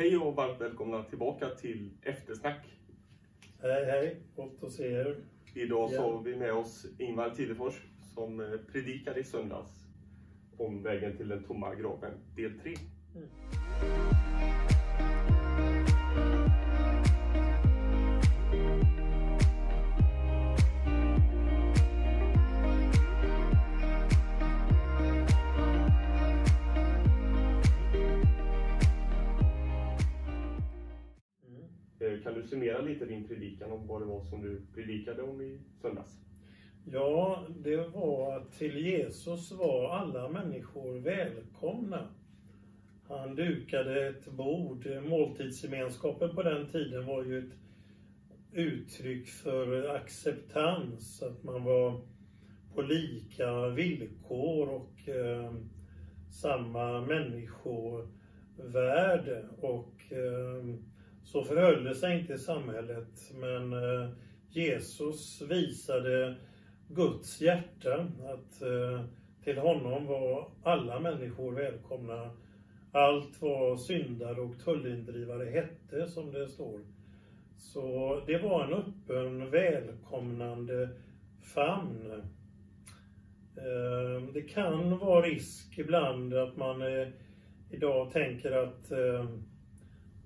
Hej och varmt välkomna tillbaka till Eftersnack. Hej hej, gott att se er. Idag så har vi med oss Ingvar Tidefors som eh, predikade i söndags om vägen till den tomma graven, del 3. Mm. Eh, Kan du lite din predikan om vad det var som du predikade om i söndags? Ja, det var att till Jesus var alla människor välkomna. Han dukade ett bord. Måltidsgemenskapen på den tiden var ju ett uttryck för acceptans, att man var på lika villkor och eh, samma människovärde. Och eh, så förhöll det sig inte i samhället, men eh, Jesus visade Guds hjärta, att eh, till honom var alla människor välkomna. Allt vad syndare och tullindrivare hette, som det står. Så det var en öppen, välkomnande famn. Eh, det kan vara risk ibland att man idag tänker att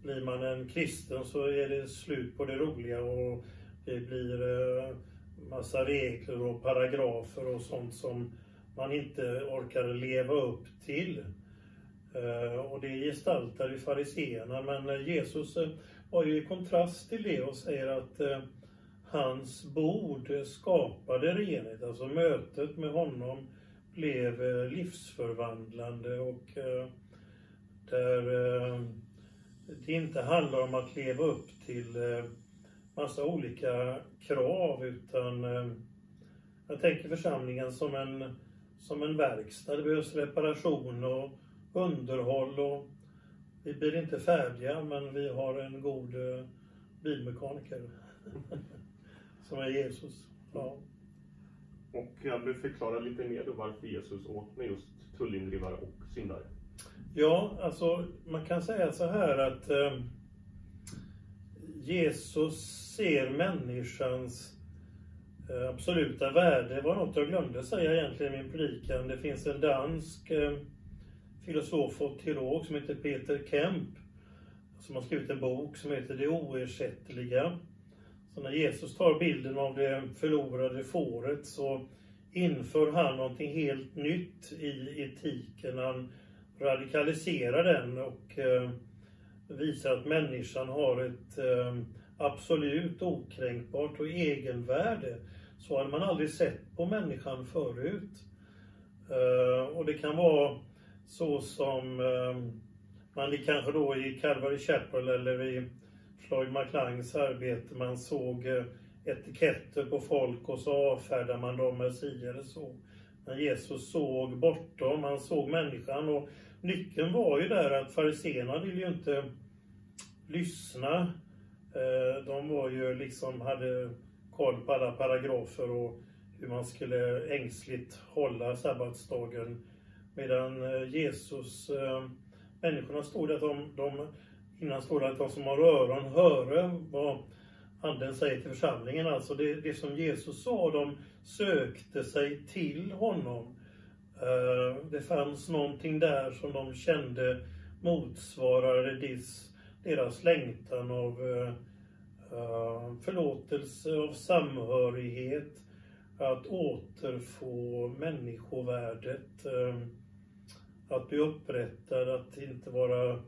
blir man en kristen så är det slut på det roliga och det blir eh, massa regler och paragrafer och sånt som man inte orkar leva upp till. Eh, och det gestaltar ju fariseerna, men eh, Jesus var ju i kontrast till det och säger att hans bord skapade renhet, alltså mötet med honom blev livsförvandlande och där det inte handlar om att leva upp till eh, massa olika krav utan eh, jag tänker församlingen som en, som en verkstad. Det behövs reparation och underhåll och vi blir inte färdiga men vi har en god eh, bilmekaniker som är Jesus. Ja. Och kan du förklara lite mer då varför Jesus åt med just tullindrivare och syndare? Ja, alltså man kan säga så här att eh, Jesus ser människans eh, absoluta värde. Det var något jag glömde säga egentligen i min predikan. Det finns en dansk eh, filosof och teolog som heter Peter Kemp som har skrivit en bok som heter Det oersättliga. Så när Jesus tar bilden av det förlorade fåret så inför han någonting helt nytt i etiken. Han radikaliserar den och eh, visar att människan har ett eh, absolut okränkbart och egenvärde. Så hade man aldrig sett på människan förut. Eh, och det kan vara så som man kanske då i Calvary Chapel eller i Floyd McLangs arbete, man såg etiketter på folk och så avfärdar man dem med si eller så. Men Jesus såg bortom, han såg människan och nyckeln var ju där att fariséerna ville ju inte lyssna. Eh, de var ju liksom, hade koll på alla paragrafer och hur man skulle ängsligt hålla sabbatsdagen. Medan eh, Jesus, eh, människorna stod att de, de innan stod det att de som har öron höre vad Anden säger till församlingen. Alltså det, det som Jesus sa, de sökte sig till honom. Eh, det fanns någonting där som de kände motsvarade deras längtan av eh, eh, förlåtelse, av samhörighet, att återfå människovärdet, att bli upprättad, att inte vara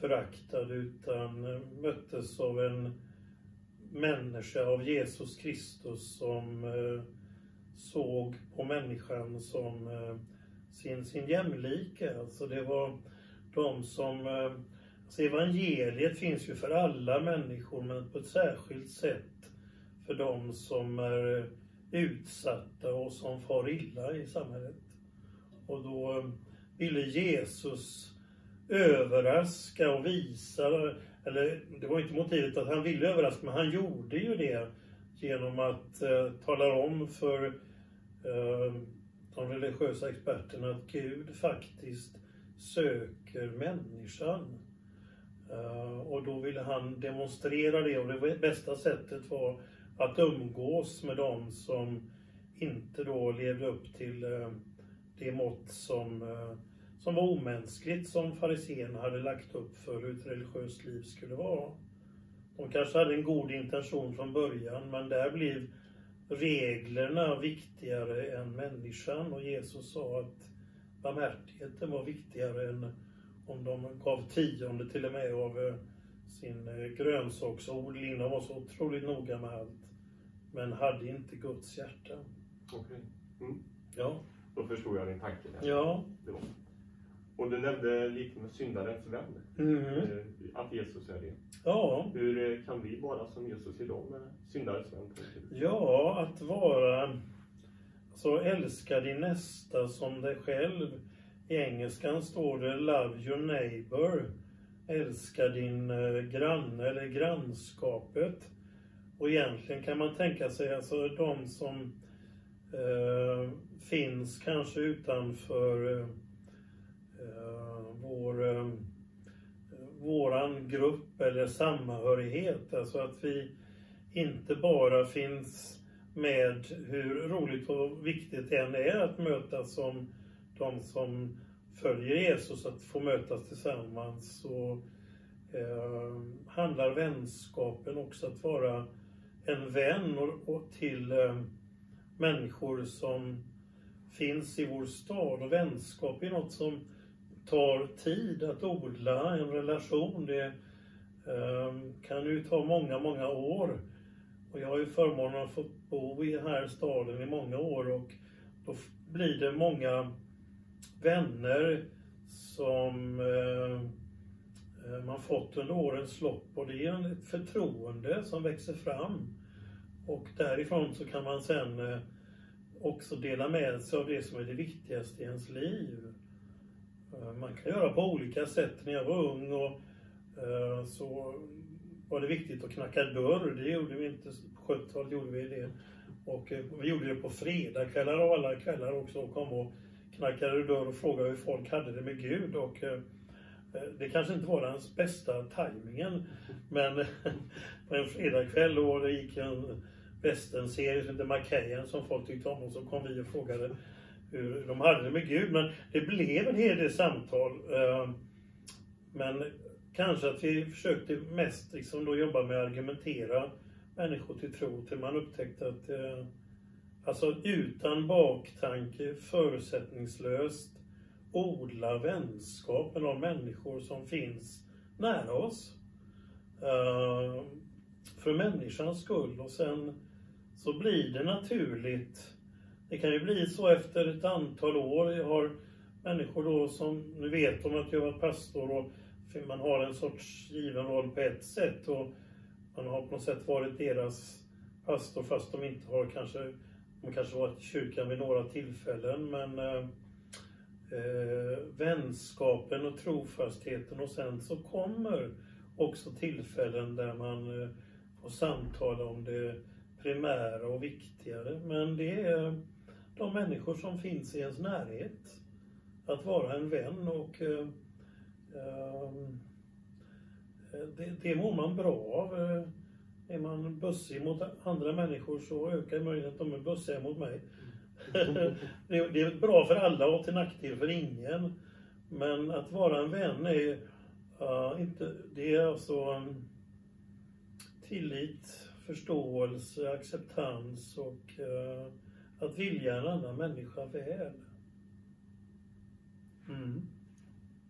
föraktad utan möttes av en människa, av Jesus Kristus som eh, såg på människan som eh, sin, sin jämlike. Alltså det var de som... Eh, alltså evangeliet finns ju för alla människor men på ett särskilt sätt för de som är utsatta och som far illa i samhället. Och då eh, ville Jesus överraska och visa, eller det var inte motivet att han ville överraska, men han gjorde ju det genom att eh, tala om för eh, de religiösa experterna att Gud faktiskt söker människan. Eh, och då ville han demonstrera det och det bästa sättet var att umgås med dem som inte då levde upp till eh, det mått som, eh, som var omänskligt som fariséerna hade lagt upp för hur ett religiöst liv skulle vara. De kanske hade en god intention från början men där blev reglerna viktigare än människan och Jesus sa att barmhärtigheten var viktigare än om de gav tionde till och med av eh, sin eh, grönsaksodling. De var så otroligt noga med allt. Men hade inte Guds hjärta. Okej. Okay. Mm. Ja. Då förstod jag din tanke. Där. Ja. Och du nämnde lite med syndarens vän. Mm. Eh, att Jesus är det. Ja. Hur kan vi vara som Jesus idag med syndarens vän? Ja, att vara... Så älska din nästa som dig själv. I engelskan står det Love your neighbor. Älska din eh, granne eller grannskapet. Och egentligen kan man tänka sig alltså de som eh, finns kanske utanför eh, eh vår, eh, våran grupp eller samhörighet. Alltså att vi inte bara finns med hur roligt och viktigt det än är att mötas som de som följer Jesus, att få mötas tillsammans. Så eh, handlar vänskapen också att vara en vän och, och till eh, människor som finns i vår stad. Och vänskap är något som tar tid att odla en relation. Det ehm, kan ju ta många, många år. Och jag har ju förmånen att få bo i den här staden i många år och då blir det många vänner som eh, eh, man fått under årens lopp och det är ett förtroende som växer fram. Och därifrån så kan man sen eh, också dela med sig av det som är det viktigaste i ens liv. Eh, man kan göra på olika sätt. När jag var ung och eh, så var det viktigt att knacka dörr. Det gjorde vi inte, på 70-talet gjorde vi det. Och eh, vi gjorde det på fredagskvällar och alla kvällar också och kom och knackade dörr och frågade hur folk hade det med Gud. Och, eh, det kanske inte var den bästa tajmingen. Men på en fredagkväll och det gick en västernserie som hette Macahan som folk tyckte om och så kom vi och frågade hur de hade det med Gud. Men det blev en hel del samtal. Eh, men kanske att vi försökte mest liksom då jobba med att argumentera människor till tro till man upptäckte att eh, Alltså utan baktanke, förutsättningslöst odla vänskap med de människor som finns nära oss. Eh, för människans skull och sen så blir det naturligt. Det kan ju bli så efter ett antal år. Jag har människor då som, nu vet de att jag var pastor och man har en sorts given roll på ett sätt och man har på något sätt varit deras pastor fast de inte har kanske de kanske varit i kyrkan vid några tillfällen men eh, eh, vänskapen och trofastheten och sen så kommer också tillfällen där man eh, får samtala om det primära och viktigare. Men det är de människor som finns i ens närhet. Att vara en vän och eh, ehm, det, det mår man bra av. Eh, är man bussig mot andra människor så ökar möjligheten att de är bussiga mot mig. det är bra för alla och till nackdel för ingen. Men att vara en vän är uh, inte, det är alltså um, tillit, förståelse, acceptans och uh, att vilja en annan människa väl. Mm.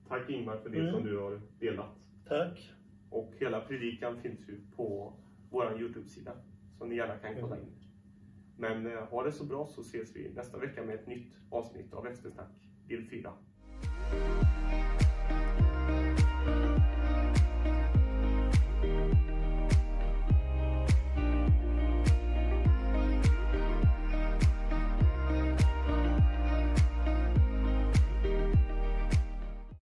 Tack Ingmar för det mm. som du har delat. Tack. Och hela predikan finns ju på vår Youtube-sida som ni gärna kan kolla in. Men eh, ha det så bra så ses vi nästa vecka med ett nytt avsnitt av Eftersnack del 4.